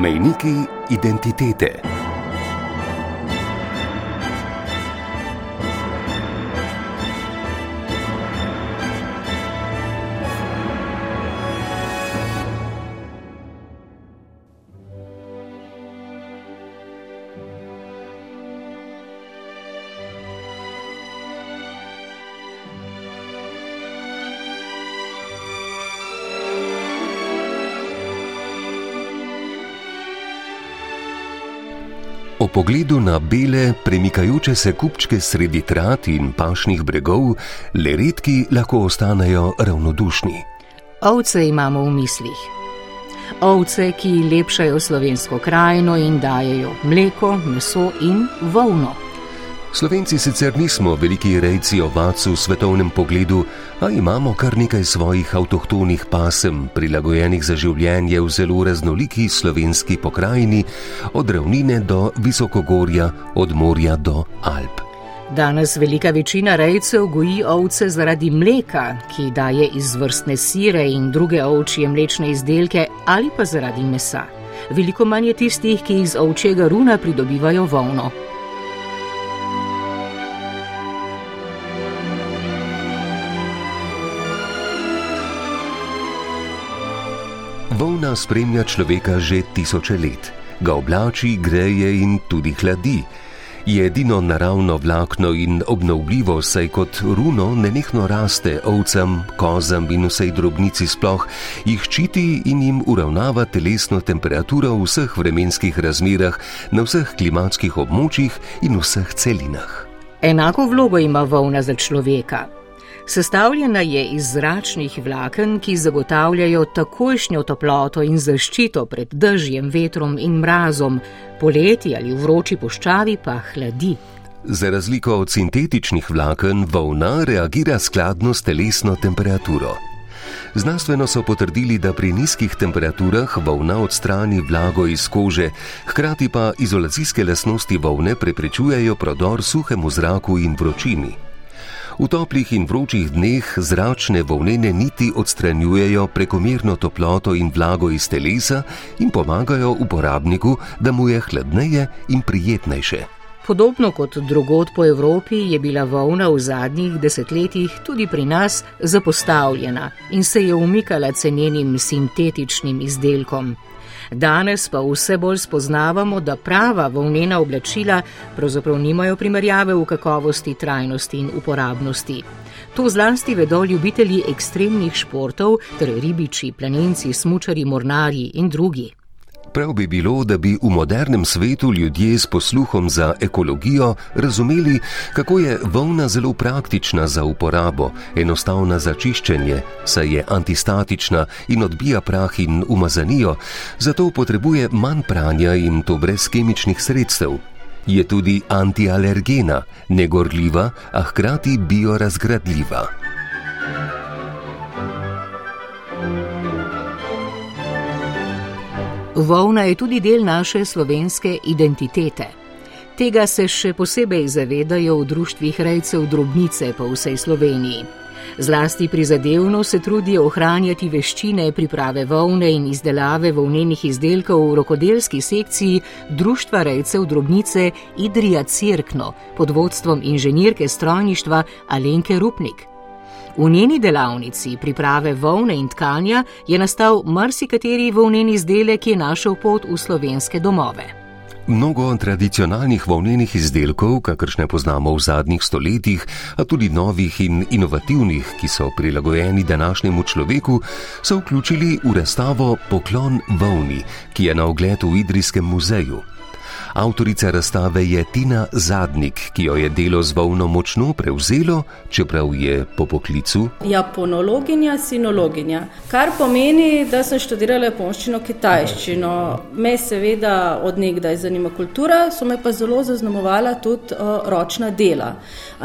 Mejniki identitete. Pogledu na bele, premikajoče se kupčke sredi trat in pašnih bregov, le redki lahko ostanejo ravnodušni. Ovce imamo v mislih. Ovce, ki lepšajo slovensko krajino in dajejo mleko, meso in volno. Slovenci sicer nismo veliki rejci ovac v svetovnem pogledu, a imamo kar nekaj svojih avtohtonih pasem, prilagojenih za življenje v zelo raznoliki slovenski pokrajini, od ravnine do visokogorja, od morja do Alp. Danes velika večina rejcev goji ovce zaradi mleka, ki daje izvrstne sire in druge ovčje mlečne izdelke, ali pa zaradi mesa. Veliko manj je tistih, ki iz ovčjega runa pridobivajo volno. Volna spremlja človeka že tisoče let, ga oblači, greje in tudi hladi. Je edino naravno vlakno in obnovljivo, saj kot runo nenehno raste ovcam, kozam in vsej drobnici sploh, jih ščiti in jim uravnava telesno temperaturo v vseh vremenskih razmerah, na vseh klimatskih območjih in vseh celinah. Enako vlogo ima volna za človeka. Sestavljena je iz zračnih vlaken, ki zagotavljajo takojšnjo toploto in zaščito pred dežjem, vetrom in mrazom, poleti ali v vroči poščavi pa hladi. Za razliko od sintetičnih vlaken, volna reagira skladno s telesno temperaturo. Znanstveno so potrdili, da pri nizkih temperaturah volna odstrani vlago iz kože, hkrati pa izolacijske lasnosti volne preprečujejo prodor suhemu zraku in vročini. V toplih in vročih dneh zračne volnene niti odstranjujejo prekomerno toploto in vlago iz telesa in pomagajo uporabniku, da mu je hladneje in prijetnejše. Podobno kot drugod po Evropi je bila volna v zadnjih desetletjih tudi pri nas zapostavljena in se je umikala cenenim sintetičnim izdelkom. Danes pa vse bolj spoznavamo, da prava volnena oblačila pravzaprav nimajo primerjave v kakovosti, trajnosti in uporabnosti. To zlasti vedo ljubitelji ekstremnih športov, ter ribiči, planinci, smučari, mornari in drugi. Prav bi bilo, da bi v modernem svetu ljudje s posluhom za ekologijo razumeli, kako je volna zelo praktična za uporabo, enostavna za čiščenje, saj je antistatična in odbija prah in umazanijo, zato potrebuje manj pranja in to brez kemičnih sredstev. Je tudi antialergena, negorljiva, a hkrati biorazgradljiva. Volna je tudi del naše slovenske identitete. Tega se še posebej zavedajo v društvih rejcev drobnice po vsej Sloveniji. Zlasti prizadevno se trudijo ohranjati veščine priprave volne in izdelave volnenih izdelkov v rokodelski sekciji Društva rejcev drobnice Idrija Cirkno pod vodstvom inženirke strojništva Alenke Rupnik. V njeni delavnici priprave volne in tkanja je nastal marsikateri volneni izdelek, ki je našel pot v slovenske domove. Mnogo tradicionalnih volnenih izdelkov, kakršne poznamo v zadnjih stoletjih, a tudi novih in inovativnih, ki so prilagojeni današnjemu človeku, so vključili v razstavo Poklon volni, ki je na ogled v Idrijskem muzeju. Avtorica razstave je Tina Zadnik, ki jo je delo z volno močno prevzelo, čeprav je po poklicu japonologinja, sinologinja. Kar pomeni, da sem študirala japonščino, kitajščino. Me seveda odnegdaj zanima kultura, so me pa zelo zaznamovala tudi uh, ročna dela.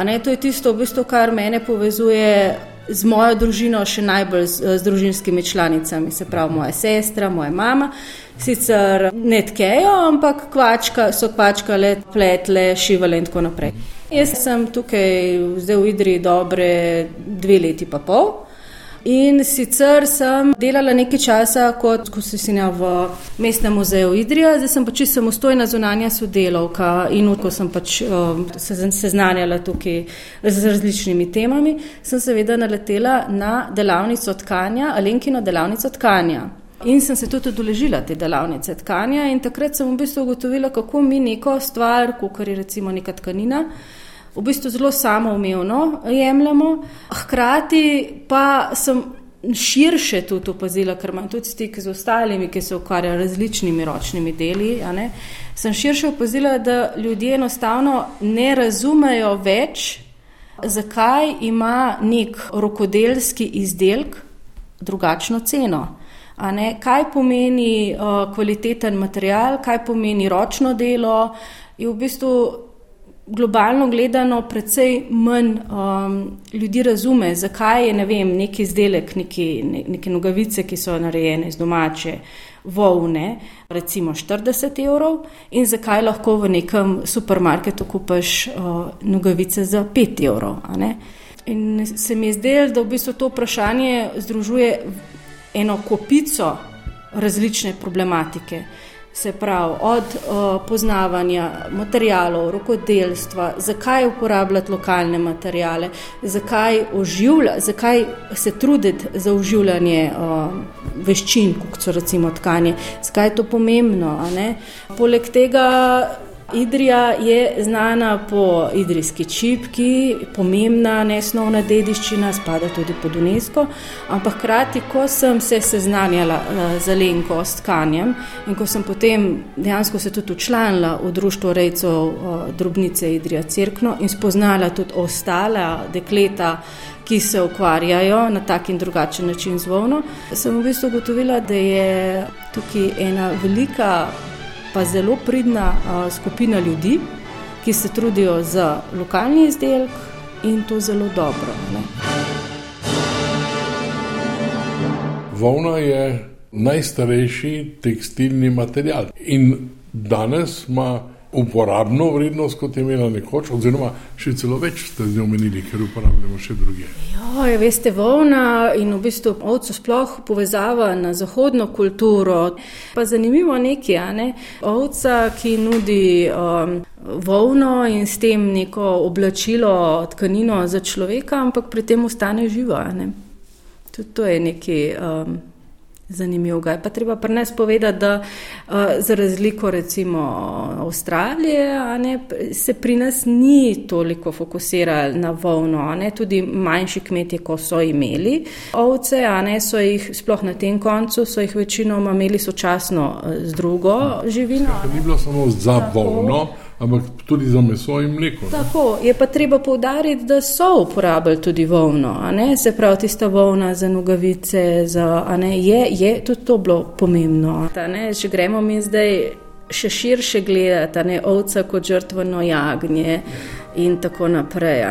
Ne, to je tisto, v bistvu, kar mene povezuje z mojo družino, še najbolj z, z družinskimi članicami, se pravi moja sestra, moja mama. Sicer ne tkejo, ampak kvačka, so kvačkale, pletle, šivale in tako naprej. Jaz sem tukaj zdaj v Idri dobre dve leti pa pol. In sicer sem delala nekaj časa kot kusisinja v Mestnem muzeju Idrija, zdaj sem pač samostojna zunanja sodelovka in ko sem pač um, se seznanjala tukaj z različnimi temami, sem seveda naletela na delavnico tkanja, Alenkino delavnico tkanja. In sem se tudi odeležila te delavnice tkanja in takrat sem v bistvu ugotovila, kako mi neko stvar, kot je recimo neka tkanina, v bistvu zelo samoumevno jemljemo, hkrati pa sem širše tudi opazila, ker imam tudi stik z ostalimi, ki se ukvarjajo različnimi ročnimi deli. Sem širše opazila, da ljudje enostavno ne razumejo več, zakaj ima nek rokodelski izdelek drugačno ceno. Kaj pomeni uh, kvaliteten material, kaj pomeni ročno delo, je v bistvu globalno gledano, precej manj um, ljudi razume, zakaj je ne vem, neki izdelek, neki, ne, neke nogavice, ki so narejene iz domače volne, recimo 40 evrov, in zakaj lahko v nekem supermarketu kupaš uh, nogavice za 5 evrov. In se mi je zdelo, da v bistvu to vprašanje združuje eno kopico različne problematike. Se pravi, od uh, poznavanja materijalov, rokodelstva, zakaj uporabljati lokalne materijale, zakaj, oživlja, zakaj se truditi za oživljanje uh, veščin, kot so recimo tkanje, zakaj je to pomembno. Poleg tega Idrija je znana po idrijski čipki, pomembna nesnovna dediščina, spada tudi pod UNESCO. Ampak hkrati, ko sem se seznanjala uh, z Lenko s tkanjem in ko sem potem dejansko se tudi učlanila v društvo rejcev uh, drobnice Idrija Cirkno in spoznala tudi ostala dekleta, ki se ukvarjajo na tak in drugačen način z volno, sem v bistvu ugotovila, da je tukaj ena velika pa zelo pridna uh, skupina ljudi, ki se trudijo za lokalni izdelek in to zelo dobro. Ne. Volna je najstarejši tekstilni material in danes ima uporabno vrednost, kot je imela nekoč, oziroma še celo več ste z njo omenili, ker uporabljamo še druge. Ja, veste, volna in v bistvu ovco sploh povezava na zahodno kulturo. Pa zanimivo nekaj, ne? ovca, ki nudi um, volno in s tem neko oblačilo, tkanino za človeka, ampak pri tem ostane živa. Tudi to je nekaj. Um, Zanimivo je. Pa treba pri nas povedati, da uh, za razliko recimo Avstralije, ne, se pri nas ni toliko fokusirali na volno. Ne, tudi manjši kmetje, ko so imeli ovce, a ne so jih sploh na tem koncu, so jih večinoma imeli sočasno z drugo živino. Ja, ni bilo samo za Tako. volno ampak tudi za meso in mleko. Tako, je pa treba povdariti, da so uporabljali tudi volno, se pravi, tista volna za nogavice, za, ne, je, je tudi to bilo pomembno. Ta, ne, če gremo mi zdaj še širše gledati, ne, ovca kot žrtveno jagnje. In tako naprej.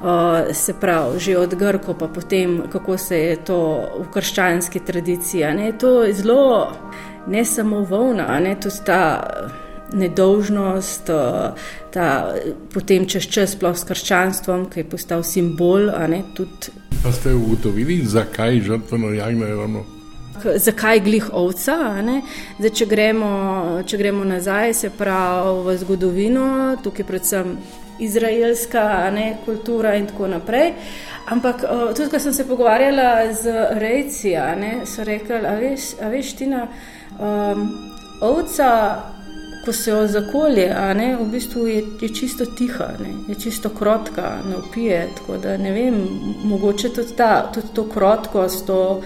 Uh, se pravi, že od Grko, pa potem, kako se je to v krščanski tradiciji. Ne, to je zelo, ne samo volna, ne, tudi ta nedolžnost, eh, ta, potem čez čas sploh s krščanstvom, ki je postal simbol. Ne, tudi... Pa ste ugotovili, zakaj žrtveno jagnje je ravno? Zakaj glih ovca? Zdaj, če, gremo, če gremo nazaj, se pravi v zgodovino, tukaj predvsem izraelska ne, kultura in tako naprej. Ampak eh, tudi, ko sem se pogovarjala z rejci, ne, so rekli, a veš, a veš Tina, um, ovca ko se jo zakolje, ne, v bistvu je, je čisto tiha, ne, je čisto krotka, ne upije. Tako da ne vem, mogoče tudi, ta, tudi to krotkost, to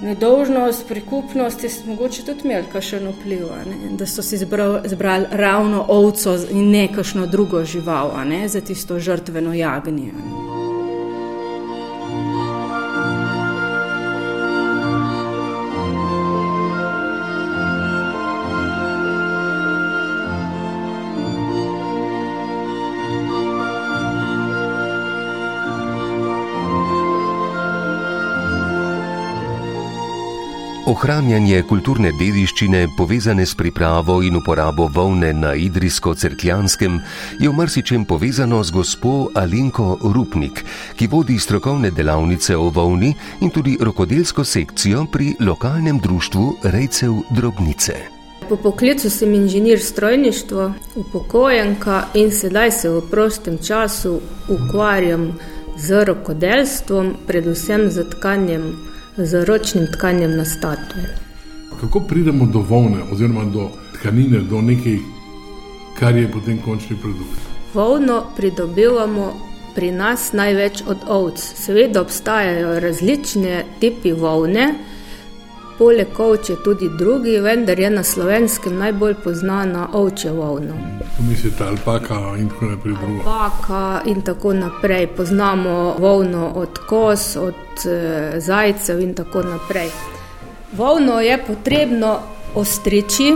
nedolžnost, prikupnost je mogoče tudi imel kakšen vpliv, ne, da so si zbrali ravno ovco in ne kakšno drugo žival, ne, za tisto žrtveno jagnje. Ne. Ohranjanje kulturne dediščine, povezane s pripravo in uporabo volne na Idrijsko-Cerkljanskem, je v marsičem povezano z gospo Alinko Rupnik, ki vodi strokovne delavnice o volni in tudi rokodelsko sekcijo pri lokalnem društvu Rejcev Drobnice. Po poklicu sem inženir strojništva, upokojenka in sedaj se v prostem času ukvarjam z rokodelstvom, predvsem z tkanjem z ročnim tkanjem na statue. Kako pridemo do volne, oziroma do tkanine, do nekaj, kar je potem končni produkt? Volno pridobivamo pri nas največ od ovc. Seveda obstajajo različne tipi volne, poleg ovče tudi drugi, vendar je na slovenskem najbolj znana ovčja volna. Mislite, alpaka in tako naprej. Alpaka in tako naprej. Poznamo volno od kos, od e, zajcev in tako naprej. Volno je potrebno ostriči.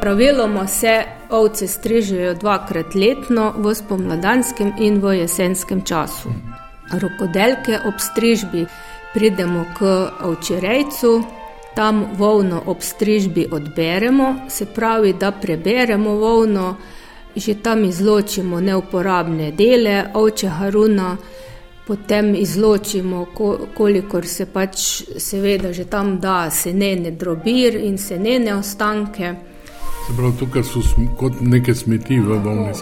Praviloma se ovce strižejo dvakrat letno, v spomladanskem in v jesenskem času. Rokodelke ob strižbi pridemo k ovčerejcu, tam volno ob strižbi odberemo, se pravi, da preberemo volno, že tam izločimo neuporabne dele, ovče haruna, potem izločimo, kolikor se pač, seveda, že tam da senene drobir in senene ostanke. Se pravi, tukaj so kot neke smeti v volni.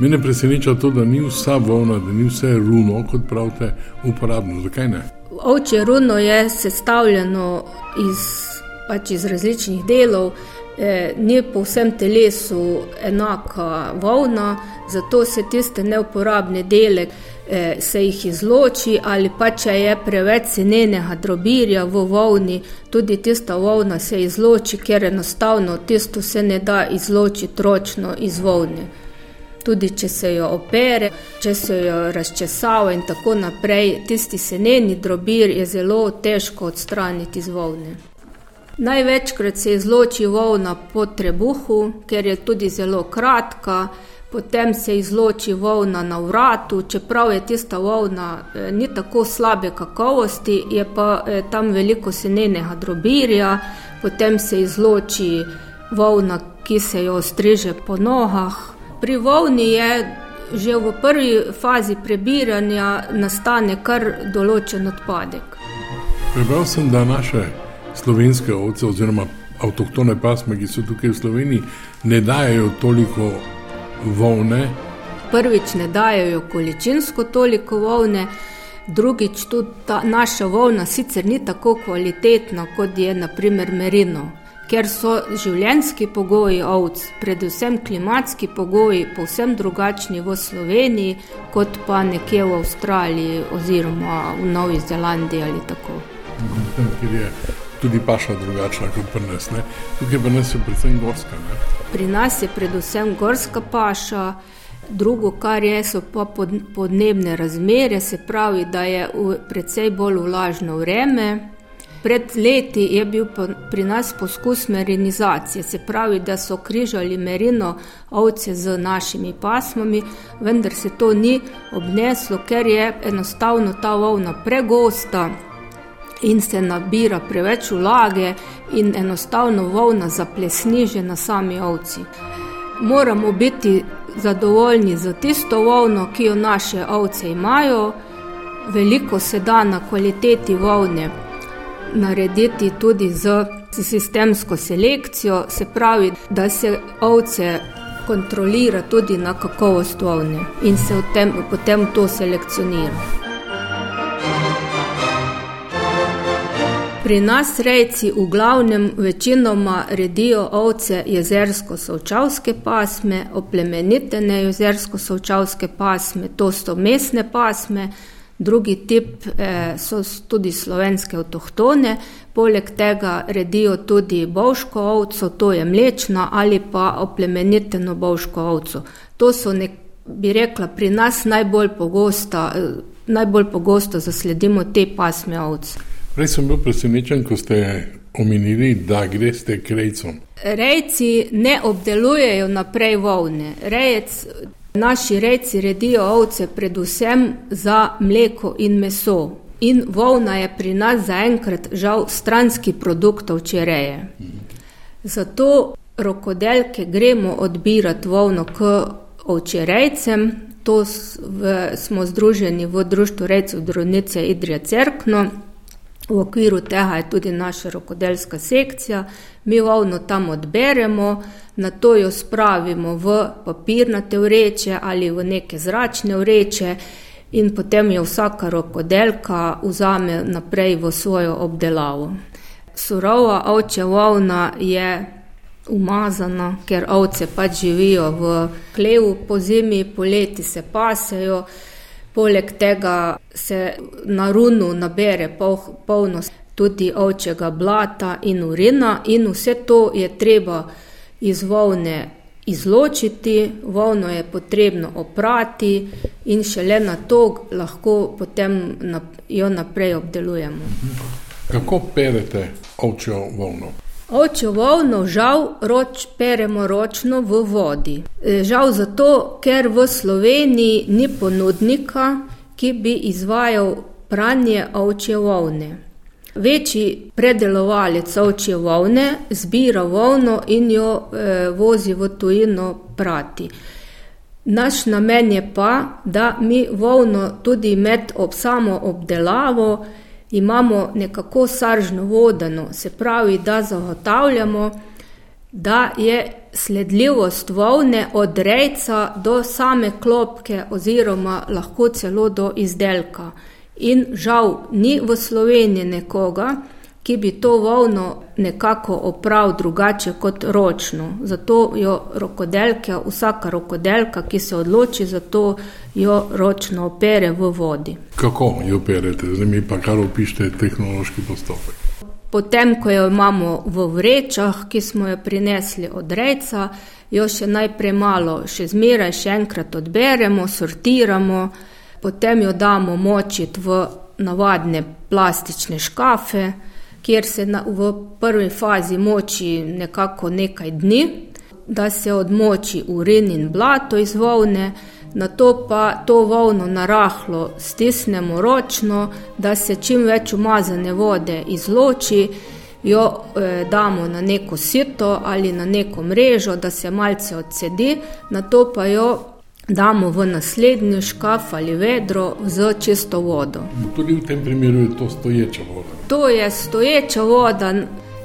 Mene preseneča to, da ni vsa volna, da ni vse runo, kot pravite, uporabno. Zakaj ne? Ovče runo je sestavljeno iz, pač iz različnih delov, eh, ni po vsem telesu enaka volna, zato se tiste neuporabne dele eh, se jih izloči, ali pa če je preveč senenega drobirja v volni, tudi tista volna se izloči, ker enostavno tisto se ne da izločiti ročno iz volne tudi če se jo opere, če se jo razčesava in tako naprej, tisti seneni drobir je zelo težko odstraniti iz volne. Največkrat se izloči volna po trebuhu, ker je tudi zelo kratka, potem se izloči volna na vratu, čeprav je tista volna eh, ni tako slabe kakovosti, je pa eh, tam veliko senenega drobirja, potem se izloči volna, ki se jo striže po nogah, Pri volni je že v prvi fazi prebiranja nastane kar določen odpadek. Prebral sem, da naše slovenske ovce oziroma avtohtone pasme, ki so tukaj v Sloveniji, ne dajo toliko volne. Prvič ne dajo količinsko toliko volne, drugič tudi ta naša volna sicer ni tako kvalitetna kot je naprimer merino ker so življenjski pogoji ovc, predvsem klimatski pogoji, povsem drugačni v Sloveniji, kot pa nekje v Avstraliji oziroma v Novi Zelandiji ali tako. Ker je tudi paša drugačna kot pri nas. Ne? Tukaj pa nas je predvsem gorska. Ne? Pri nas je predvsem gorska paša. Drugo, kar je, so pa podnebne razmere, se pravi, da je precej bolj vlažno vreme, Pred leti je bil pri nas poskus merinizacije, se pravi, da so križali merino ovce z našimi pasmami, vendar se to ni obneslo, ker je enostavno ta volna pregosta in se nabira preveč vlage in enostavno volna zaplesni že na sami ovci. Moramo biti zadovoljni z tisto volno, ki jo naše ovce imajo, veliko se da na kvaliteti volne narediti tudi z sistemsko selekcijo, se pravi, da se ovce kontrolira tudi na kakovost ovne in se tem, potem to selekcionira. Pri nas rejci v glavnem večinoma redijo ovce jezersko-sovčavske pasme, oplemenitene jezersko-sovčavske pasme, to so mesne pasme, Drugi tip eh, so tudi slovenske avtohtone, poleg tega redijo tudi bovško ovco, to je mlečna ali pa oplemeniteno bovško ovco. To so, nek, bi rekla, pri nas najbolj pogosto, eh, najbolj pogosto zasledimo te pasme ovc. Prej sem bil presenečen, ko ste omenili, da greste k rejcom. Rejci ne obdelujejo naprej volne. Rejec Naši rejci redijo ovce predvsem za mleko in meso. In volna je pri nas zaenkrat žal stranski produkt ovčereje. Zato rokodelke gremo odbirati volno k ovčerejcem. To smo združeni v Društvu rejcev Dronice Idrija Cerkno. V okviru tega je tudi naša rokodelska sekcija. Mi volno tam odberemo, na to jo spravimo v papirnate vreče ali v neke zračne vreče in potem jo vsaka rokodelka vzame naprej v svojo obdelavo. Surova ovčja volna je umazana, ker ovce pač živijo v klevu po zimi, poleti se pasejo. Poleg tega se na runu nabere polno tudi ovčjega blata in urina, in vse to je treba iz volne izločiti, volno je potrebno oprati, in šele na to lahko potem jo naprej obdelujemo. Kako perete ovčjo volno? Ovčjo volno žal roč peremo ročno v vodi. E, žal zato, ker v Sloveniji ni ponudnika, ki bi izvajal pranje ovčje volne. Večji predelovalec ovčje volne zbira volno in jo e, vozi v tujino prati. Naš namen je pa, da mi volno tudi med ob samo obdelavo imamo nekako saržno vodeno, se pravi, da zagotavljamo, da je sledljivost volne od rejca do same klopke oziroma lahko celo do izdelka. In žal ni v Sloveniji nekoga, ki bi to volno nekako opravil drugače kot ročno. Zato jo rokodelke, vsaka rokodelka, ki se odloči za to, jo ročno opere v vodi. Kako jo operete, zdaj mi pa kar opišete tehnološki postopek. Potem, ko jo imamo v vrečah, ki smo jo prinesli od rejca, jo še najprej malo, še zmeraj, še enkrat odberemo, sortiramo, potem jo damo močiti v navadne plastične škafe kjer se na, v prvi fazi moči nekako nekaj dni, da se odmoči urin in blato iz volne, na to pa to volno narahlo stisnemo ročno, da se čim več umazane vode izloči, jo eh, damo na neko sito ali na neko mrežo, da se malce odsedi, na to pa jo damo v naslednji škaf ali vedro z čisto vodo. Tudi v tem primeru je to stoječa voda. To je stoječa voda,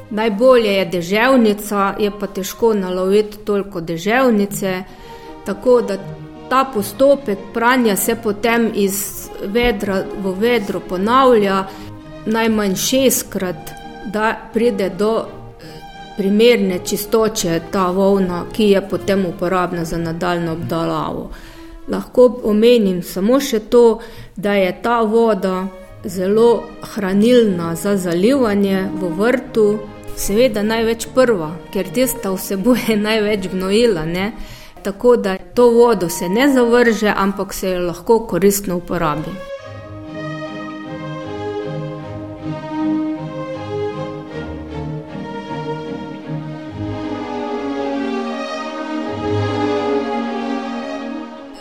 najbolje je deževnica, je pa težko naloviti toliko deževnice. Tako da ta postopek pranja se potem iz vedra v vedro ponavlja najmanj šestkrat, da pride do primerne čistoče ta volna, ki je potem uporabna za nadaljno obdelavo. Lahko omenim samo še to, da je ta voda zelo hranilna za zalivanje v vrtu, seveda največ prva, ker tista vsebuje največ gnojila. Ne? Tako da to vodo se ne zavrže, ampak se jo lahko koristno uporabi.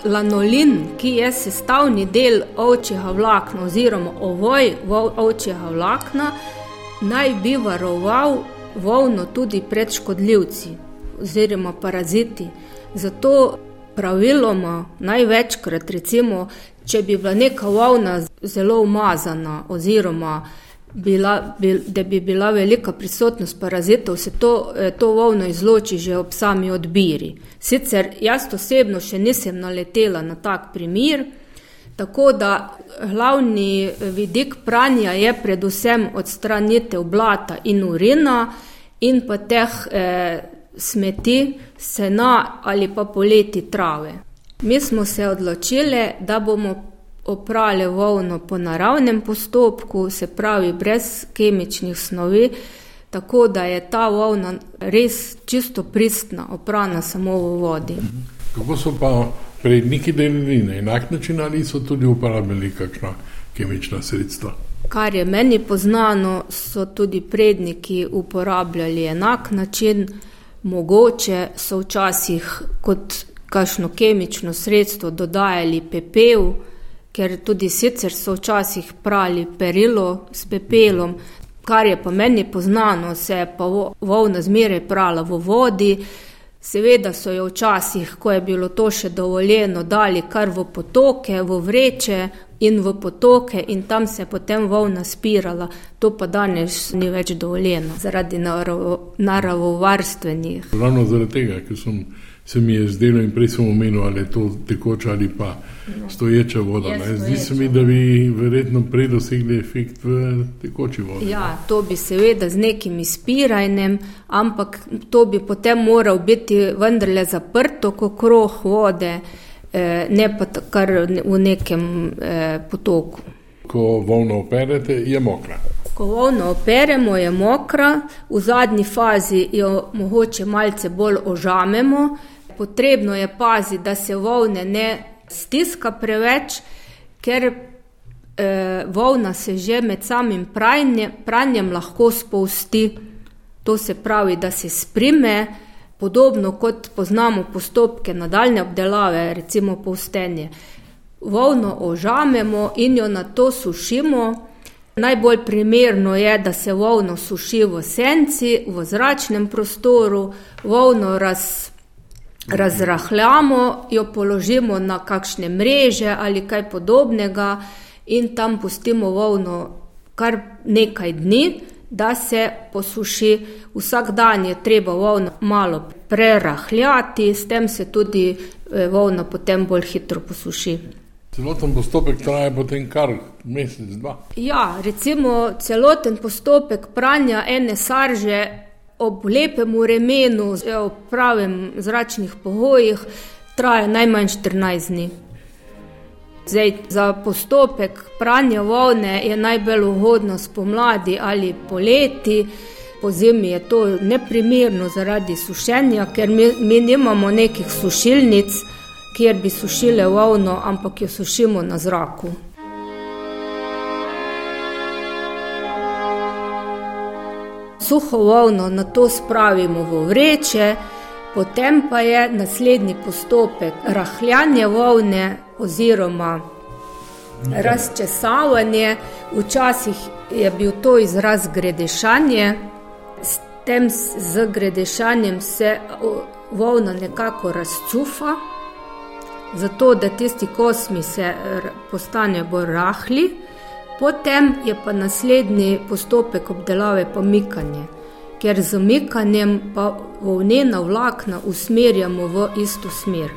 lanolin, ki je sestavni del ovčjega vlakna oziroma ovoj ovčjega vlakna, naj bi varoval volno tudi pred škodljivci oziroma paraziti. Zato praviloma največkrat, recimo, če bi bila neka volna zelo umazana oziroma bila, bil, da bi bila velika prisotnost parazitov, se to, eh, to volno izloči že ob sami odbiri. Sicer jaz osebno še nisem naletela na tak primer, tako da glavni eh, vidik pranja je predvsem odstranitev blata in urina in pa teh eh, smeti, sena ali pa poleti trave. Mi smo se odločili, da bomo oprale volno po naravnem postopku, se pravi brez kemičnih snovi, tako da je ta volna res čisto pristna, oprana samo v vodi. Kako so pa predniki delili na enak način ali so tudi uporabljali kakšna kemična sredstva? Kar je meni poznano, so tudi predniki uporabljali enak način, mogoče so včasih kot kakšno kemično sredstvo dodajali pepel, ker tudi sicer so včasih prali perilo s pepelom, kar je pa meni poznano, se je pa volna zmeraj prala v vodi. Seveda so jo včasih, ko je bilo to še dovoljeno, dali kar v potoke, v vreče in v potoke, in tam se je potem volna spirala. To pa danes ni več dovoljeno zaradi naravovarstvenih. Ravno zaradi tega, ker sem se mi je zdelo in prej sem omenil, ali je to tekoča ali pa no. stoječa voda. Zdi se mi, da bi verjetno prej dosegli efekt v tekoči vodi. Ja, to bi seveda z nekim izpiranjem, ampak to bi potem moral biti vendarle zaprto, kot kroh vode, ne pa kar v nekem eh, potoku. Ko volno operete, je mokra. Ko volno operemo, je mokra, v zadnji fazi jo mogoče malce bolj ožamemo, potrebno je paziti, da se volne ne stiska preveč, ker eh, volna se že med samim pranje, pranjem lahko spusti. To se pravi, da se sprime, podobno kot poznamo postopke nadaljne obdelave, recimo povstenje. Volno ožamemo in jo na to sušimo. Najbolj primerno je, da se volno suši v senci, v zračnem prostoru, volno razpravljamo razrahljamo, jo položimo na kakšne mreže ali kaj podobnega in tam pustimo volno kar nekaj dni, da se posuši. Vsak dan je treba volno malo prerahljati, s tem se tudi eh, volna potem bolj hitro posuši. Celoten postopek traja potem kar mesec, dva. Ja, recimo celoten postopek pranja ene sarže ob lepem vremenu, v pravem zračnih pogojih, traja najmanj 14 dni. Zdaj, za postopek pranja volne je najbolj ugodno spomladi ali poleti, po zimi je to neprimerno zaradi sušenja, ker mi, mi nimamo nekih sušilnic, kjer bi sušile volno, ampak jo sušimo na zraku. suho volno na to spravimo v vreče, potem pa je naslednji postopek rahljanje volne oziroma razčesavanje. Včasih je bil to izraz gredešanje, s tem z gredešanjem se volna nekako razcufa, zato da tisti kosmi se postanejo bolj rahli. Potem je pa naslednji postopek obdelave pomikanje, ker z umikanjem pa volnena vlakna usmerjamo v isto smer.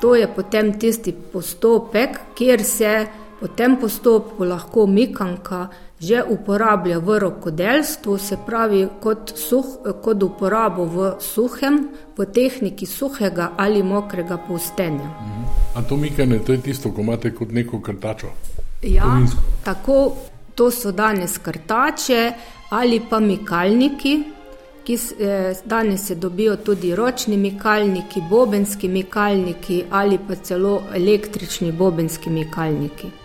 To je potem tisti postopek, kjer se po tem postopku lahko mikanka že uporablja v rokodelstvu, se pravi kot, suh, kot uporabo v suhem, v tehniki suhega ali mokrega postenja. A to mikanje, to je tisto, ko imate kot neko krtačo. Ja, tako to so danes krtače ali pa mikalniki, ki eh, danes se dobijo tudi ročni mikalniki, bobenski mikalniki ali pa celo električni bobenski mikalniki.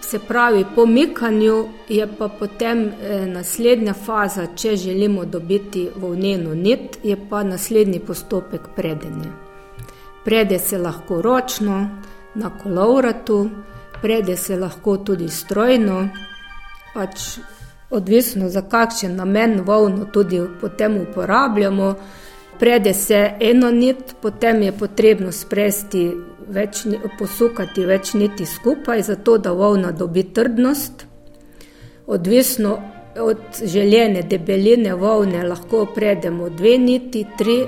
Se pravi, po mikanju je pa potem eh, naslednja faza, če želimo dobiti volneno nit, je pa naslednji postopek predenja. Prede se lahko ročno, na kolovratu, prede se lahko tudi strojno, pač odvisno za kakšen namen volno tudi potem uporabljamo. Prede se eno nit, potem je potrebno spresti, več, posukati več niti skupaj, zato da volna dobi trdnost. Odvisno od željene debeline volne lahko predemo dve niti, tri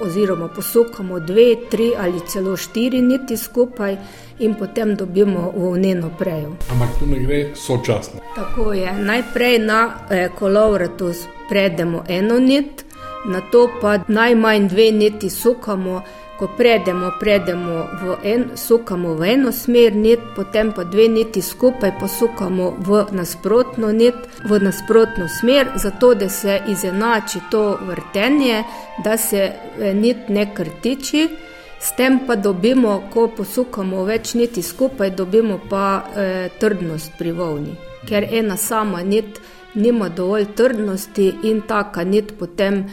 oziroma posukamo dve, tri ali celo štiri niti skupaj in potem dobimo volneno prejo. Ampak tu ne gre sočasno. Tako je. Najprej na eh, kolovratu predemo eno nit, na to pa najmanj dve niti sukamo. Ko predemo, predemo v en, sukamo v eno smer, nit, potem pa dve niti skupaj posukamo v nasprotno nit, v nasprotno smer, zato da se izenači to vrtenje, da se eh, nit ne krtiči. S tem pa dobimo, ko posukamo več niti skupaj, dobimo pa e, trdnost pri volni, ker ena sama nit nima dovolj trdnosti in taka nit potem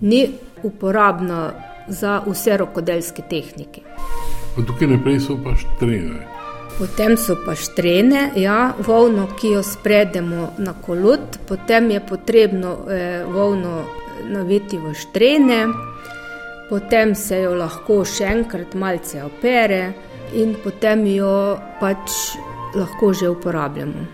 ni uporabna za vse rokodelske tehnike. Od tukaj naprej so pa štrene. Potem so pa štrene, ja, volno, ki jo spredemo na kolut, potem je potrebno eh, volno naviti v štrene, potem se jo lahko še enkrat malce opere in potem jo pač lahko že uporabljamo.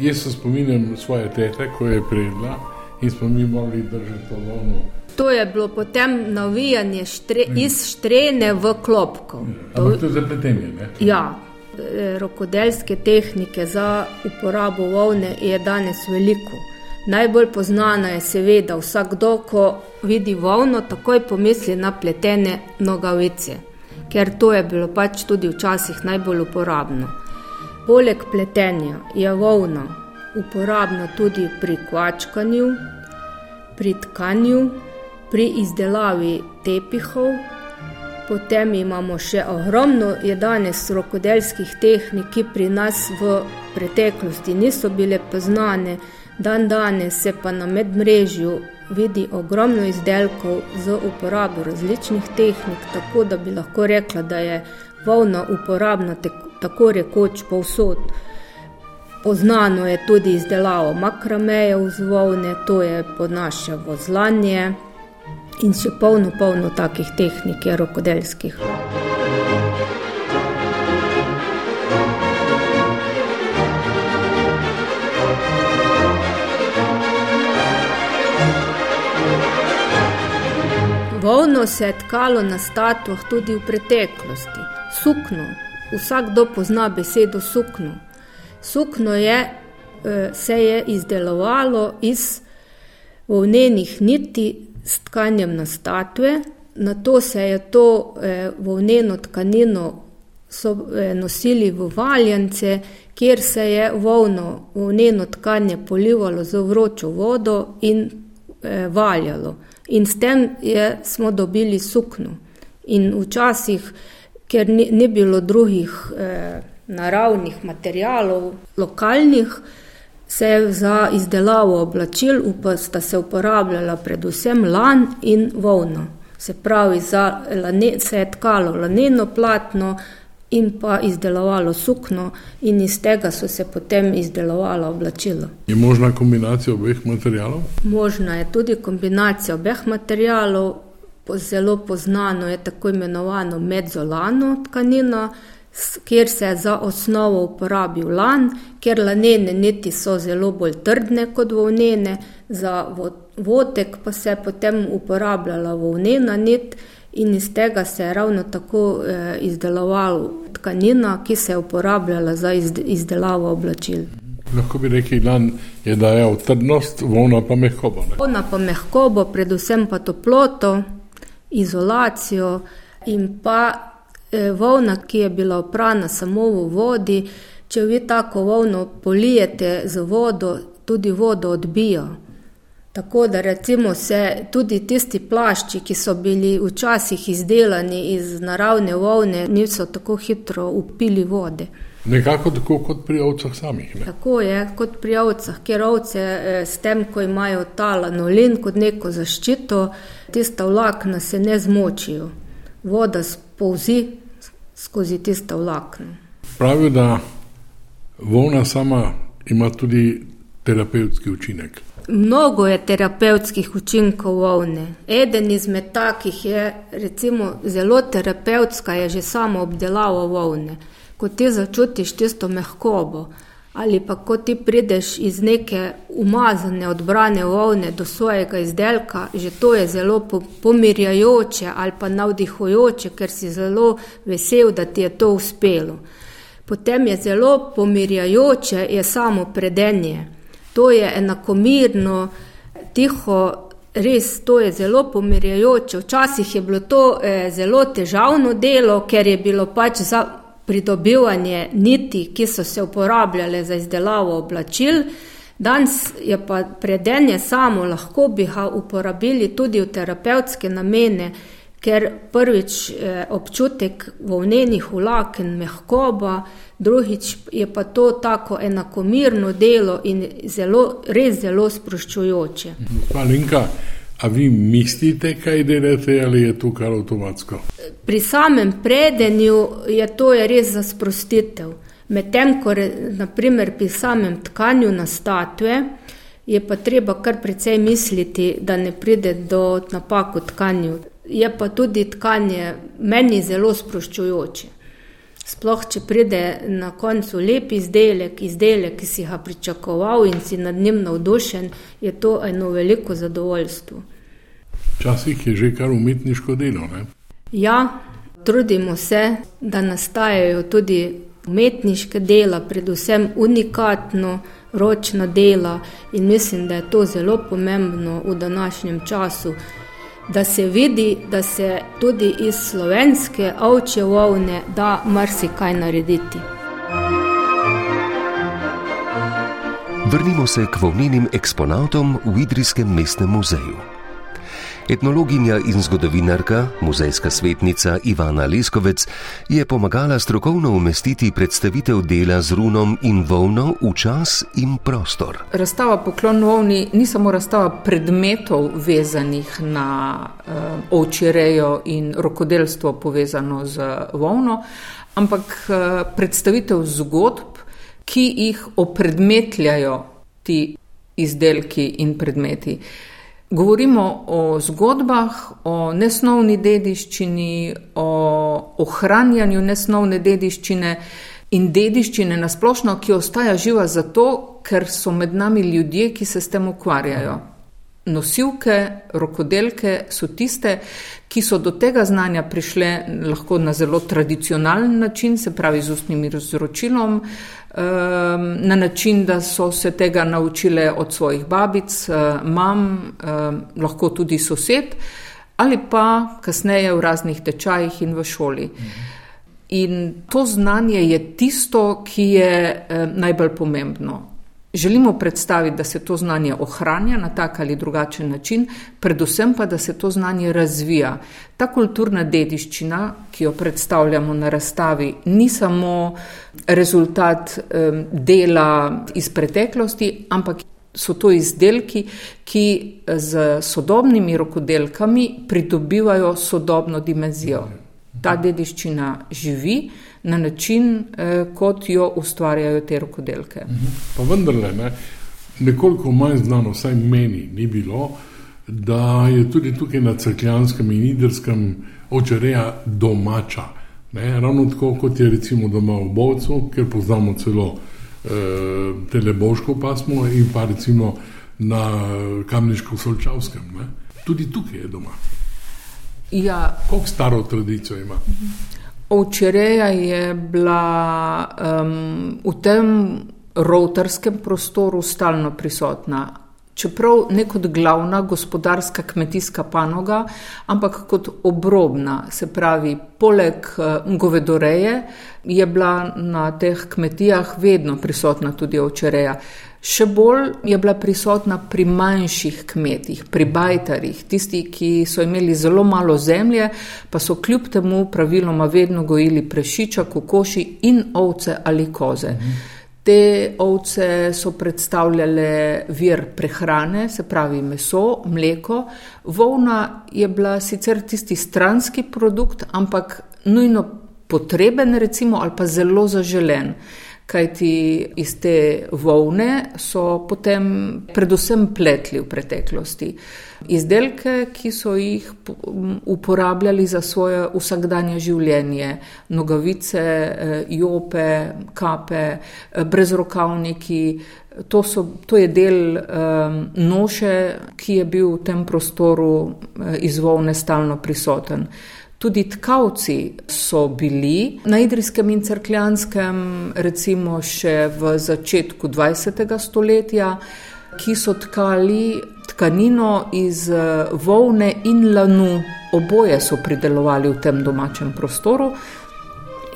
Jaz se spominjam svoje tete, ko je predla in smo mi morali držati to volno. To je bilo potem navijanje štre, iz štrene v klopko. Ampak to je zapletenje, ne? Ja, e, rokodelske tehnike za uporabo volne je danes veliko. Najbolj poznana je seveda vsakdo, ko vidi volno, takoj pomisli na pletene nogavice, ker to je bilo pač tudi včasih najbolj uporabno. Poleg pletenja je volna uporabna tudi pri kvačkanju, pri tkanju, pri izdelavi tepihov. Potem imamo še ogromno je danes rokodelskih tehnik, ki pri nas v preteklosti niso bile poznane, dan danes se pa na medmrežju vidi ogromno izdelkov z uporabo različnih tehnik, tako da bi lahko rekla, da je volna uporabna tako rekoč povsod. Poznano je tudi izdelavo makramejev z volne, to je podnaša vozlanje in še polno, polno takih tehnik je rokodelskih. Volno se je tkalo na statuah tudi v preteklosti. Sukno, vsakdo pozna besedo sukno. Sukno je, eh, se je izdelovalo iz volnenih niti s tkanjem na statue, na to se je to eh, volneno tkanino so, eh, nosili v valjance, kjer se je volno, volneno tkanje polivalo z vročo vodo in eh, valjalo. In s tem je, smo dobili sukno. In včasih, ker ni, ni bilo drugih eh, naravnih materijalov, lokalnih, se za izdelavo oblačil sta se uporabljala predvsem lan in volna. Se pravi, za lane, se je tkalo laneno platno in pa izdelovalo sukno, in iz tega so se potem izdelovala oblačila. Je možna kombinacija obeh materijalov? Možna je tudi kombinacija obeh materijalov. Zelo poznano je tako imenovano medzolano tkanino, kjer se za osnovo uporabi lan, ker lanene niti so zelo bolj trdne kot volnene, za votek pa se je potem uporabljala volnena nit in iz tega se je ravno tako eh, izdelovala tkanina, ki se je uporabljala za izdelavo oblačil. Lahko bi rekli, da je dajal trdnost, volna pa mehkobo. Volna pa mehkobo, predvsem pa toploto, izolacijo in pa volna, ki je bila oprana samo v vodi, če vi tako volno polijete z vodo, tudi vodo odbija. Tako da recimo se tudi tisti plašči, ki so bili včasih izdelani iz naravne volne, niso tako hitro upili vode. Nekako tako kot pri ovcah samih. Ne? Tako je kot pri ovcah, ker ovce eh, s tem, ko imajo talanolin kot neko zaščito, tista vlakna se ne zmočijo. Voda polzi skozi tiste vlakne. Pravijo, da volna sama ima tudi terapevtski učinek. Mnogo je terapevtskih učinkov volne. Eden izmed takih je, recimo, zelo terapevtska, je že samo obdelava volne. Ko ti začutiš tisto mehkobo, ali pa ko ti prideš iz neke umazane, odbrane volne do svojega izdelka, že to je zelo pomirjajoče ali pa navdihujoče, ker si zelo vesel, da ti je to uspelo. Potem je zelo pomirjajoče je samo predenje. To je enakomirno, tiho. Res, to je zelo pomirjajoče. Včasih je bilo to eh, zelo težavno delo, ker je bilo pač za pridobivanje niti, ki so se uporabljale za izdelavo oblačil. Danes je pa predenje samo, lahko bi ga uporabili tudi v terapevtske namene, ker prvič eh, občutek volnenih vlaken mehkoba, drugič je pa to tako enakomirno delo in zelo, res zelo sproščujoče. Malinka, A vi mislite, kaj delate, ali je to kar avtomatsko? Pri samem predenju je to je res za sprostitev. Medtem, ko naprimer pri samem tkanju na statue, je pa treba kar precej misliti, da ne pride do napak v tkanju. Je pa tudi tkanje meni zelo sproščujoče. Sploh, če pride na koncu lep izdelek, izdelek, ki si ga pričakoval in si nad njim navdušen, je to eno veliko zadovoljstvo. Včasih je že kar umetniško delo. Ne? Ja, trudimo se, da nastajajo tudi umetniške dela, predvsem unikatno, ročna dela in mislim, da je to zelo pomembno v današnjem času da se vidi, da se tudi iz slovenske ovče volne da marsikaj narediti. Vrnimo se k volnenim eksponatom v Idrijskem mestnem muzeju. Etnologinja in zgodovinarka, muzejska svetnica Ivana Leskovec je pomagala strokovno umestiti predstavitev dela z runom in volno v čas in prostor. Razstava poklon volni ni samo razstava predmetov vezanih na uh, ovčerejo in rokodelstvo povezano z volno, ampak uh, predstavitev zgodb, ki jih opredmetljajo ti izdelki in predmeti. Uh, Govorimo o zgodbah, o nesnovni dediščini, o ohranjanju nesnovne dediščine in dediščine na splošno, ki ostaja živa zato, ker so med nami ljudje, ki se s tem ukvarjajo. Nosilke, rokodelke so tiste, ki so do tega znanja prišle lahko na zelo tradicionalen način, se pravi z ustnim izročilom, Ehm, na način, da so se tega naučile od svojih babic, eh, mam, ehm, lahko tudi sosed, ali pa kasneje v raznih tečajih in v šoli. In to znanje je tisto, ki je eh, najbolj pomembno. Želimo predstaviti, da se to znanje ohranja na tak ali drugačen način, predvsem pa, da se to znanje razvija. Ta kulturna dediščina, ki jo predstavljamo na razstavi, ni samo rezultat dela iz preteklosti, ampak so to izdelki, ki z sodobnimi rokodelkami pridobivajo sodobno dimenzijo. Ta dediščina živi na način, eh, kot jo ustvarjajo te rokodelke. Mhm. Pa vendarle, ne, nekoliko manj znano, vsaj meni, ni bilo, da je tudi tukaj na crkljanskem in idrskem očereja domača. Ne, ravno tako kot je recimo doma v Bovcu, kjer poznamo celo eh, teleboško pasmo in pa recimo na kamniško-solčavskem. Tudi tukaj je doma. Ja. Koliko staro tradicijo ima? Mhm. Ovčereja je bila um, v tem rotarskem prostoru stalno prisotna. Čeprav ne kot glavna gospodarska kmetijska panoga, ampak kot obrobna, se pravi, poleg govedoreje je bila na teh kmetijah vedno prisotna tudi ovčereja. Še bolj je bila prisotna pri manjših kmetih, pri bajtarjih, tisti, ki so imeli zelo malo zemlje, pa so kljub temu praviloma vedno gojili prešiča, kokoši in ovce ali koze. Te ovce so predstavljale vir prehrane, se pravi meso, mleko. Volna je bila sicer tisti stranski produkt, ampak nujno potreben, recimo, ali pa zelo zaželen kajti iz te volne so potem predvsem pletli v preteklosti. Izdelke, ki so jih uporabljali za svoje vsakdanje življenje, nogavice, eh, jope, kape, eh, brezrokavniki, to, so, to je del um, noše, ki je bil v tem prostoru iz volne stalno prisoten. Tudi tkavci so bili na Idrijskem in Crkljanskem, recimo še v začetku 20. stoletja, ki so tkali tkanino iz eh, volne in lanu, oboje so pridelovali v tem domačem prostoru.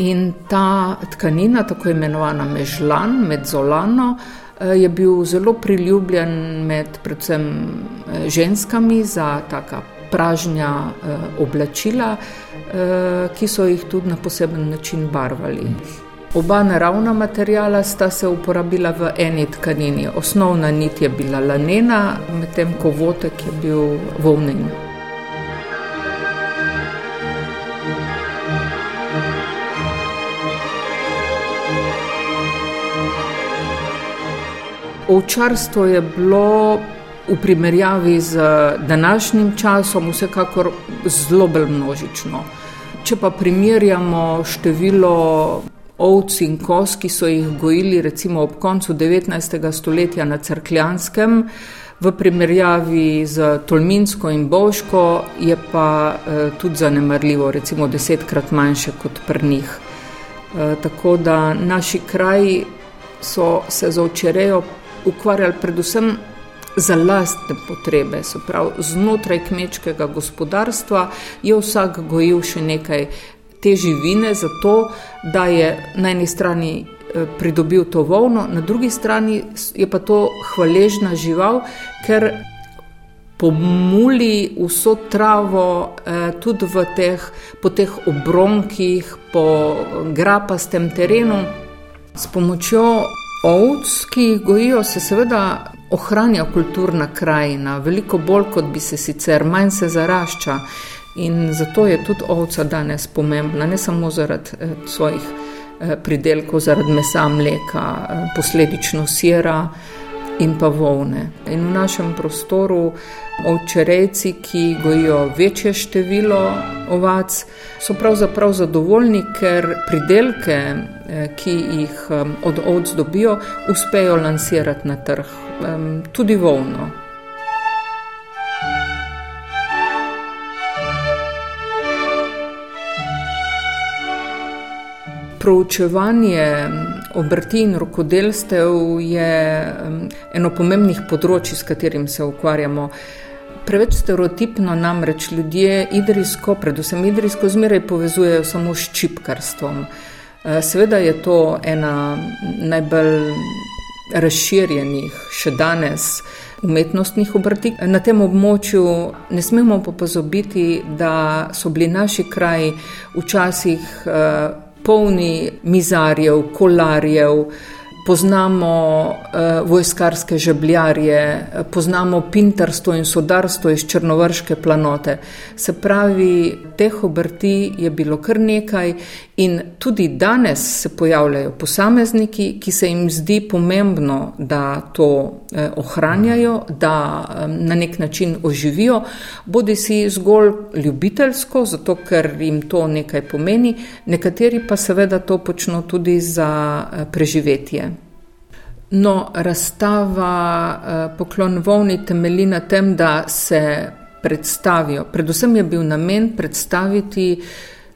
In ta tkanina, tako imenovana mežlan, medzolano, eh, je bil zelo priljubljen med predvsem eh, ženskami za taka pražnja eh, oblačila, eh, ki so jih tudi na poseben način barvali. Oba naravna materijala sta se uporabila v eni tkanini. Osnovna nit je bila lanena, medtem ko votek je bil volnen. Ovčarstvo je bilo v primerjavi z današnjim časom vsekakor zelo množično. Če pa primerjamo število ovc in kos, ki so jih gojili recimo ob koncu 19. stoletja na Crkljanskem, v primerjavi z Tolminsko in Boško, je pa eh, tudi zanemarljivo, recimo desetkrat manjše kot pri njih. Eh, tako da naši kraji so se za včerejo ukvarjali predvsem za lastne potrebe, se pravi, znotraj kmečkega gospodarstva je vsak gojil še nekaj te živine, zato da je na eni strani eh, pridobil to volno, na drugi strani je pa to hvaležna žival, ker pomuli vso travo eh, tudi v teh, po teh obronkih, po grapastem terenu. S pomočjo ovc, ki jih gojijo, se seveda ohranja kulturna krajina, veliko bolj kot bi se sicer, manj se zarašča. In zato je tudi ovca danes pomembna, ne samo zaradi eh, svojih eh, pridelkov, zaradi mesa, mleka, eh, posledično sira in pa volne. In v našem prostoru ovčerejci, ki gojijo večje število ovac, so pravzaprav zadovoljni, ker pridelke, ki jih od ovc dobijo, uspejo lansirati na trg, tudi volno. Proučevanje obrti in rokodelstev je eno pomembnih področji, s katerim se ukvarjamo. Preveč stereotipno namreč ljudje idrijsko, predvsem idrijsko, zmeraj povezujejo samo s čipkarstvom. Eh, seveda je to ena najbolj razširjenih še danes umetnostnih obrti. Na tem območju ne smemo pa pozabiti, da so bili naši kraji včasih eh, polni mizarjev, kolarjev, poznamo uh, vojskarske žebljarje, poznamo pintarstvo in sodarstvo iz Črnovrške planote. Se pravi, teh obrti je bilo kar nekaj in tudi danes se pojavljajo posamezniki, ki se jim zdi pomembno, da to eh, ohranjajo, da na nek način oživijo, bodi si zgolj ljubiteljsko, zato ker jim to nekaj pomeni, nekateri pa seveda to počno tudi za eh, preživetje. No, razstava eh, Poklon Vovni temelji na tem, da se predstavijo. Predvsem je bil namen predstaviti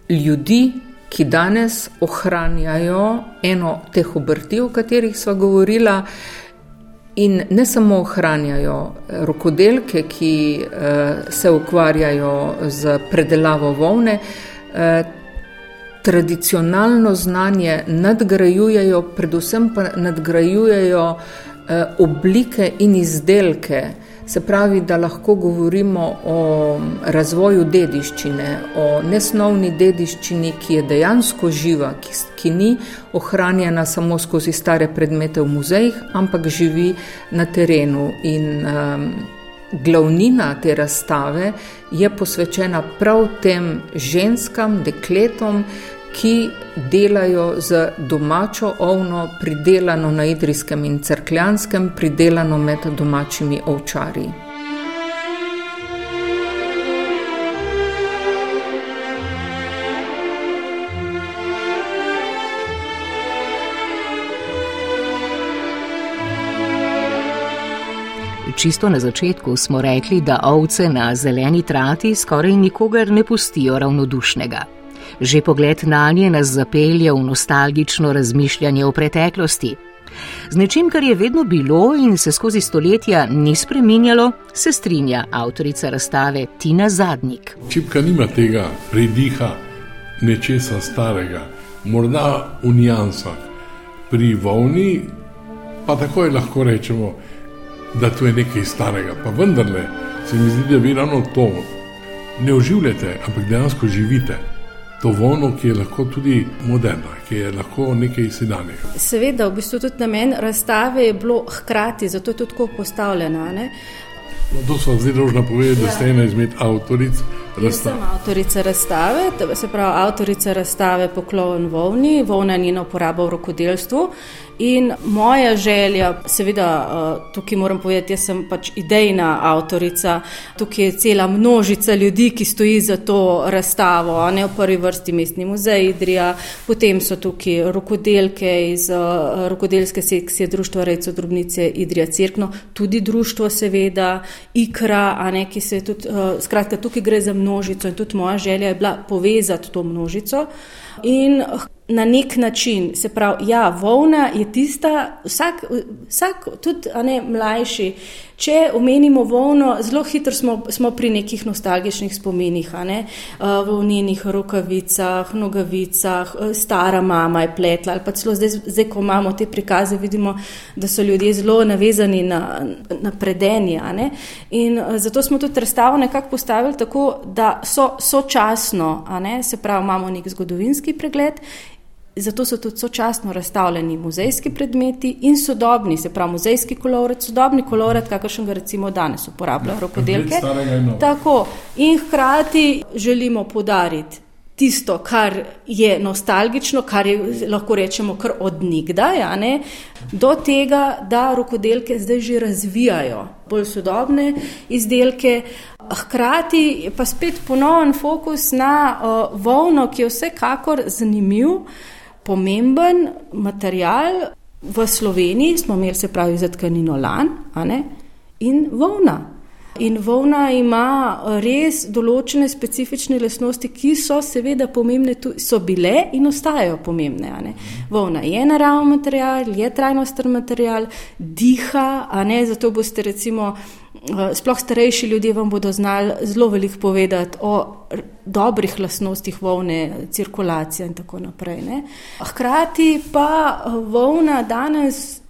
ljudi, ki danes ohranjajo eno teh obrti, o katerih smo govorili. In ne samo ohranjajo rokodelke, ki uh, se ukvarjajo z predelavo volne, uh, tradicionalno znanje nadgrajujejo, predvsem pa nadgrajujejo eh, oblike in izdelke. Se pravi, da lahko govorimo o razvoju dediščine, o nesnovni dediščini, ki je dejansko živa, ki, ki ni ohranjena samo skozi stare predmete v muzejih, ampak živi na terenu. In, um, Glavnina te razstave je posvečena prav tem ženskam, dekletom, ki delajo z domačo ovno, pridelano na Idrijskem in Cerkljanskem, pridelano med domačimi ovčarji. Čisto na začetku smo rekli, da ovce na zeleni trati skoraj nikogar ne pustijo ravnodušnega. Že pogled na nje nas zapelje v nostalgično razmišljanje o preteklosti. Z nečim, kar je vedno bilo in se skozi stoletja ni spremenjalo, se strinja avtorica razstave Tina Zadnik. Čipka nima tega prediha nečesa starega, morda v nijansah. Pri volni pa takoj lahko rečemo, da to je nekaj starega, pa vendarle se mi zdi, da vi ravno to ne oživljate, ampak dejansko živite. To volno, ki je lahko tudi moderna, ki je lahko nekaj sedanjega. Seveda, v bistvu tudi namen razstave je bilo hkrati, zato je tudi tako postavljeno. No, to so zdaj dolžna povedati, da ste ena izmed avtoric razstave. Sem avtorica razstave, se pravi avtorica razstave Poklon Vovni, Vovna njena uporaba v rokodelstvu. In moja želja, seveda, eh, tukaj moram povedati, jaz sem pač idejna avtorica, tukaj je cela množica ljudi, ki stoji za to razstavo, ne v prvi vrsti mestni muzej Idrija, potem so tukaj rokodelke iz uh, rokodelske sekcije Društva Rejcev Drobnice Idrija Cirkno, tudi društvo seveda, Ikra, ne, ki se tudi, uh, skratka, tukaj gre za množico in tudi moja želja je bila povezati to množico. In na nek način, se pravi, ja, volna je tista, vsak, vsak tudi ne, mlajši, če omenimo volno, zelo hitro smo, smo pri nekih nostalgičnih spominih, ne, v njenih rokavicah, nogavicah, stara mama je pletla ali pa celo zdaj, zdaj, ko imamo te prikaze, vidimo, da so ljudje zelo navezani na, na predenje. In zato smo tudi razstavo nekako postavili tako, da so sočasno, ne, se pravi, imamo nek zgodovinski pregled Zato so tudi sočasno razstavljeni muzejski predmeti in sodobni, se pravi muzejski kolorit, sodobni kolorit, kakršen ga recimo danes uporabljajo rokodelke. Tako in hkrati želimo podariti tisto, kar je nostalgično, kar je lahko rečemo kar od nikdaj, do tega, da rokodelke zdaj že razvijajo bolj sodobne izdelke. Hkrati pa spet ponoven fokus na uh, volno, ki je vsekakor zanimiv pomemben material v Sloveniji, smo imeli se pravi za tkanino lan in volna. In volna ima res določene specifične lastnosti, ki so seveda pomembne, so bile in ostajajo pomembne. Volna je naravni material, je trajnosten material, diha, zato boste recimo Eh, sploh starejši ljudje vam bodo znali zelo veliko povedati o dobrih lastnostih volne, cirkulacije in tako naprej. Ne. Hkrati pa eh, volna danes,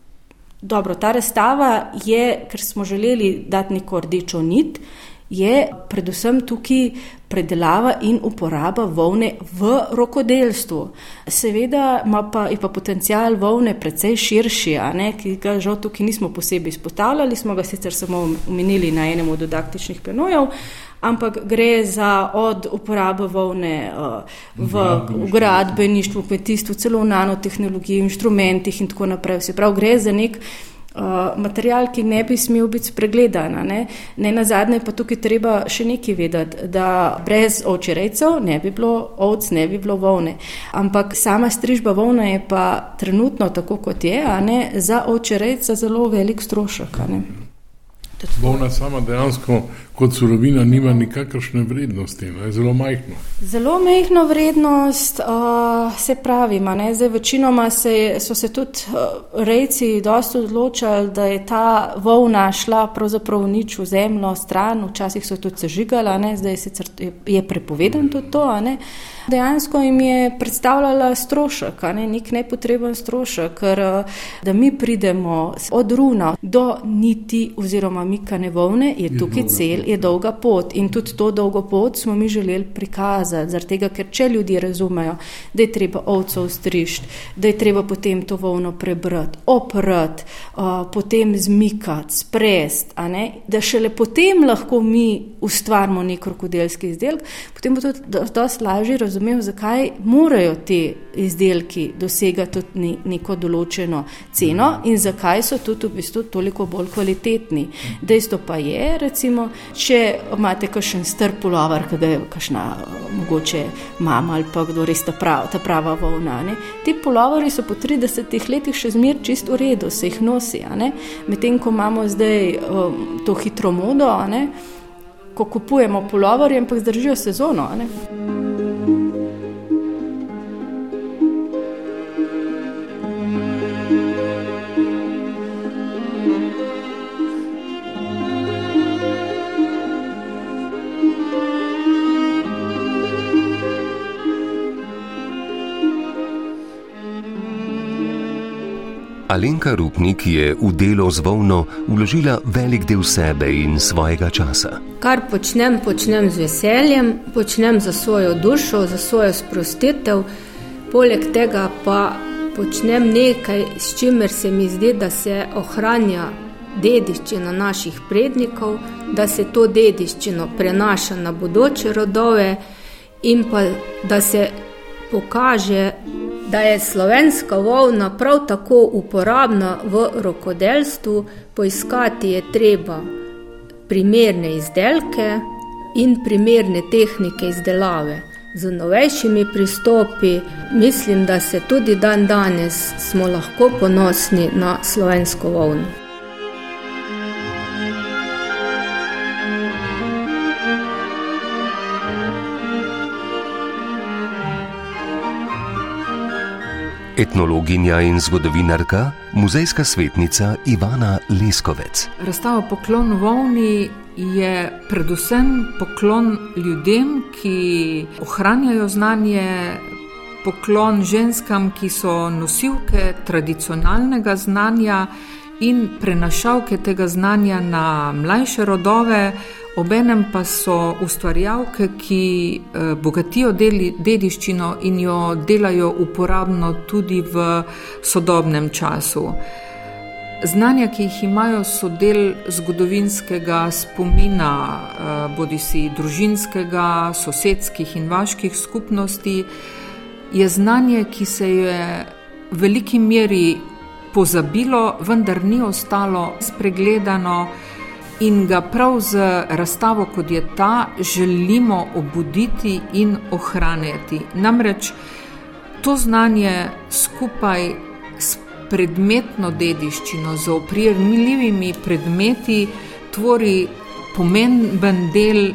dobro, ta razstava je, ker smo želeli dati neko rdečo nit, je predvsem tukaj predelava in uporaba volne v rokodelstvu. Seveda pa, je pa potencial volne precej širši, ne, ki ga žal tukaj nismo posebej izpostavljali, smo ga sicer samo omenili na enem od didaktičnih penojev. Ampak gre za od uporabe volne uh, v gradbeništvu, kmetijstvu, celo v nanotehnologiji, inštrumentih in tako naprej. Se pravi, gre za nek uh, material, ki ne bi smel biti spregledan. Ne, ne na zadnje pa tukaj treba še nekaj vedeti, da brez očerejcev ne bi bilo ovc, ne bi bilo volne. Ampak sama strižba volne je pa trenutno tako, kot je, ne, za očerejca zelo velik strošek. Volna sama dejansko kot surovina nima nikakršne vrednosti, ne? zelo majhno. Zelo majhno vrednost, uh, se pravi, ne? zdaj večinoma se, so se tudi uh, rejci dosto odločali, da je ta volna šla pravzaprav nič v zemljo stran, včasih so tudi sežigala, ne? zdaj sicer je, prepovedan tudi to. Dejansko jim je predstavljala strošek, ne? nek nepotreben strošek, ker da mi pridemo od runa do niti oziroma mikane volne, je tukaj cel je dolga pot in tudi to dolgo pot smo mi želeli prikazati, zaradi tega, ker če ljudje razumejo, da je treba ovco strišti, da je treba potem to volno prebrati, oprati, uh, potem zmikati, sprest, da šele potem lahko mi ustvarimo nek rokodelski izdelek, potem bo tudi dosti lažje razumel, zakaj morajo ti izdelki dosegati tudi neko določeno ceno in zakaj so tudi v bistvu toliko bolj kvalitetni. Dejstvo pa je, recimo, če imate kakšen strp pulover, ki ga je kakšna mogoče mama ali pa kdo res ta, prav, ta prava volna. Ne? Ti puloveri so po 30 letih še zmer čist v redu, se jih nosi. Medtem ko imamo zdaj um, to hitro modo, ko kupujemo puloverje, ampak zdržijo sezono. Alenka Rupnik je v delo z volno vložila velik del sebe in svojega časa. Kar počnem, počnem z veseljem, počnem za svojo dušo, za svojo sprostitev, poleg tega pa počnem nekaj, s čimer se mi zdi, da se ohranja dediščina naših prednikov, da se to dediščino prenaša na bodoče rodove in pa da se pokaže da je slovenska volna prav tako uporabna v rokodelstvu, poiskati je treba primerne izdelke in primerne tehnike izdelave. Z novejšimi pristopi mislim, da se tudi dan danes smo lahko ponosni na slovensko volno. Etnologinja in zgodovinarka, muzejska svetnica Ivana Leskovec. Razstava Poklon Vovni je predvsem poklon ljudem, ki ohranjajo znanje, poklon ženskam, ki so nosilke tradicionalnega znanja in prenašalke tega znanja na mlajše rodove, obenem pa so ustvarjalke, ki eh, bogatijo deli, dediščino in jo delajo uporabno tudi v sodobnem času. Znanja, ki jih imajo, so del zgodovinskega spomina, eh, bodi si družinskega, sosedskih in vaških skupnosti, je znanje, ki se je v veliki meri pozabilo, vendar ni ostalo spregledano in ga prav z razstavo, kot je ta, želimo obuditi in ohranjati. Namreč to znanje skupaj s predmetno dediščino, z oprijemljivimi predmeti, tvori pomemben del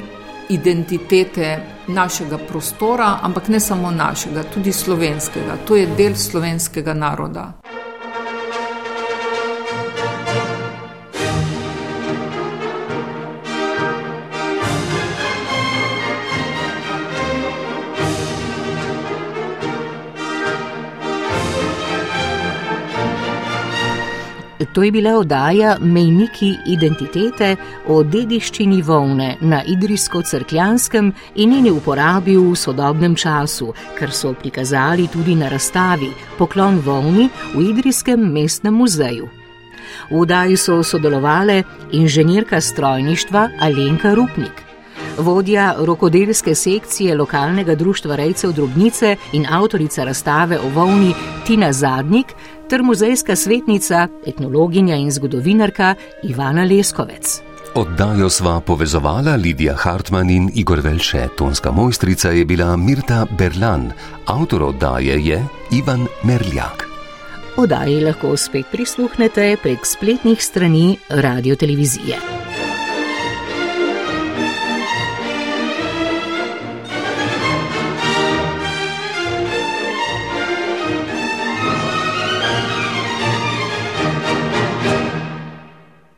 identitete našega prostora, ampak ne samo našega, tudi slovenskega. To je del slovenskega naroda. To je bila oddaja Mejniki identitete o dediščini volne na Idrijsko-Crkljanskem in njeni uporabi v sodobnem času, kar so prikazali tudi na razstavi Poklon volni v Idrijskem mestnem muzeju. V oddaji so sodelovali inženirka strojništva Alenka Rupnik. Vodja rokodelske sekcije lokalnega društva Rejcev Drobnice in avtorica razstave o volni Tina Zadnik ter muzejska svetnica, etnologinja in zgodovinarka Ivana Leskovec. Oddajo sva povezovala Lidija Hartmann in Igor Velše, tonska mojstrica je bila Mirta Berlan, avtor oddaje je Ivan Merljak. Oddaji lahko spet prisluhnete prek spletnih strani radio televizije.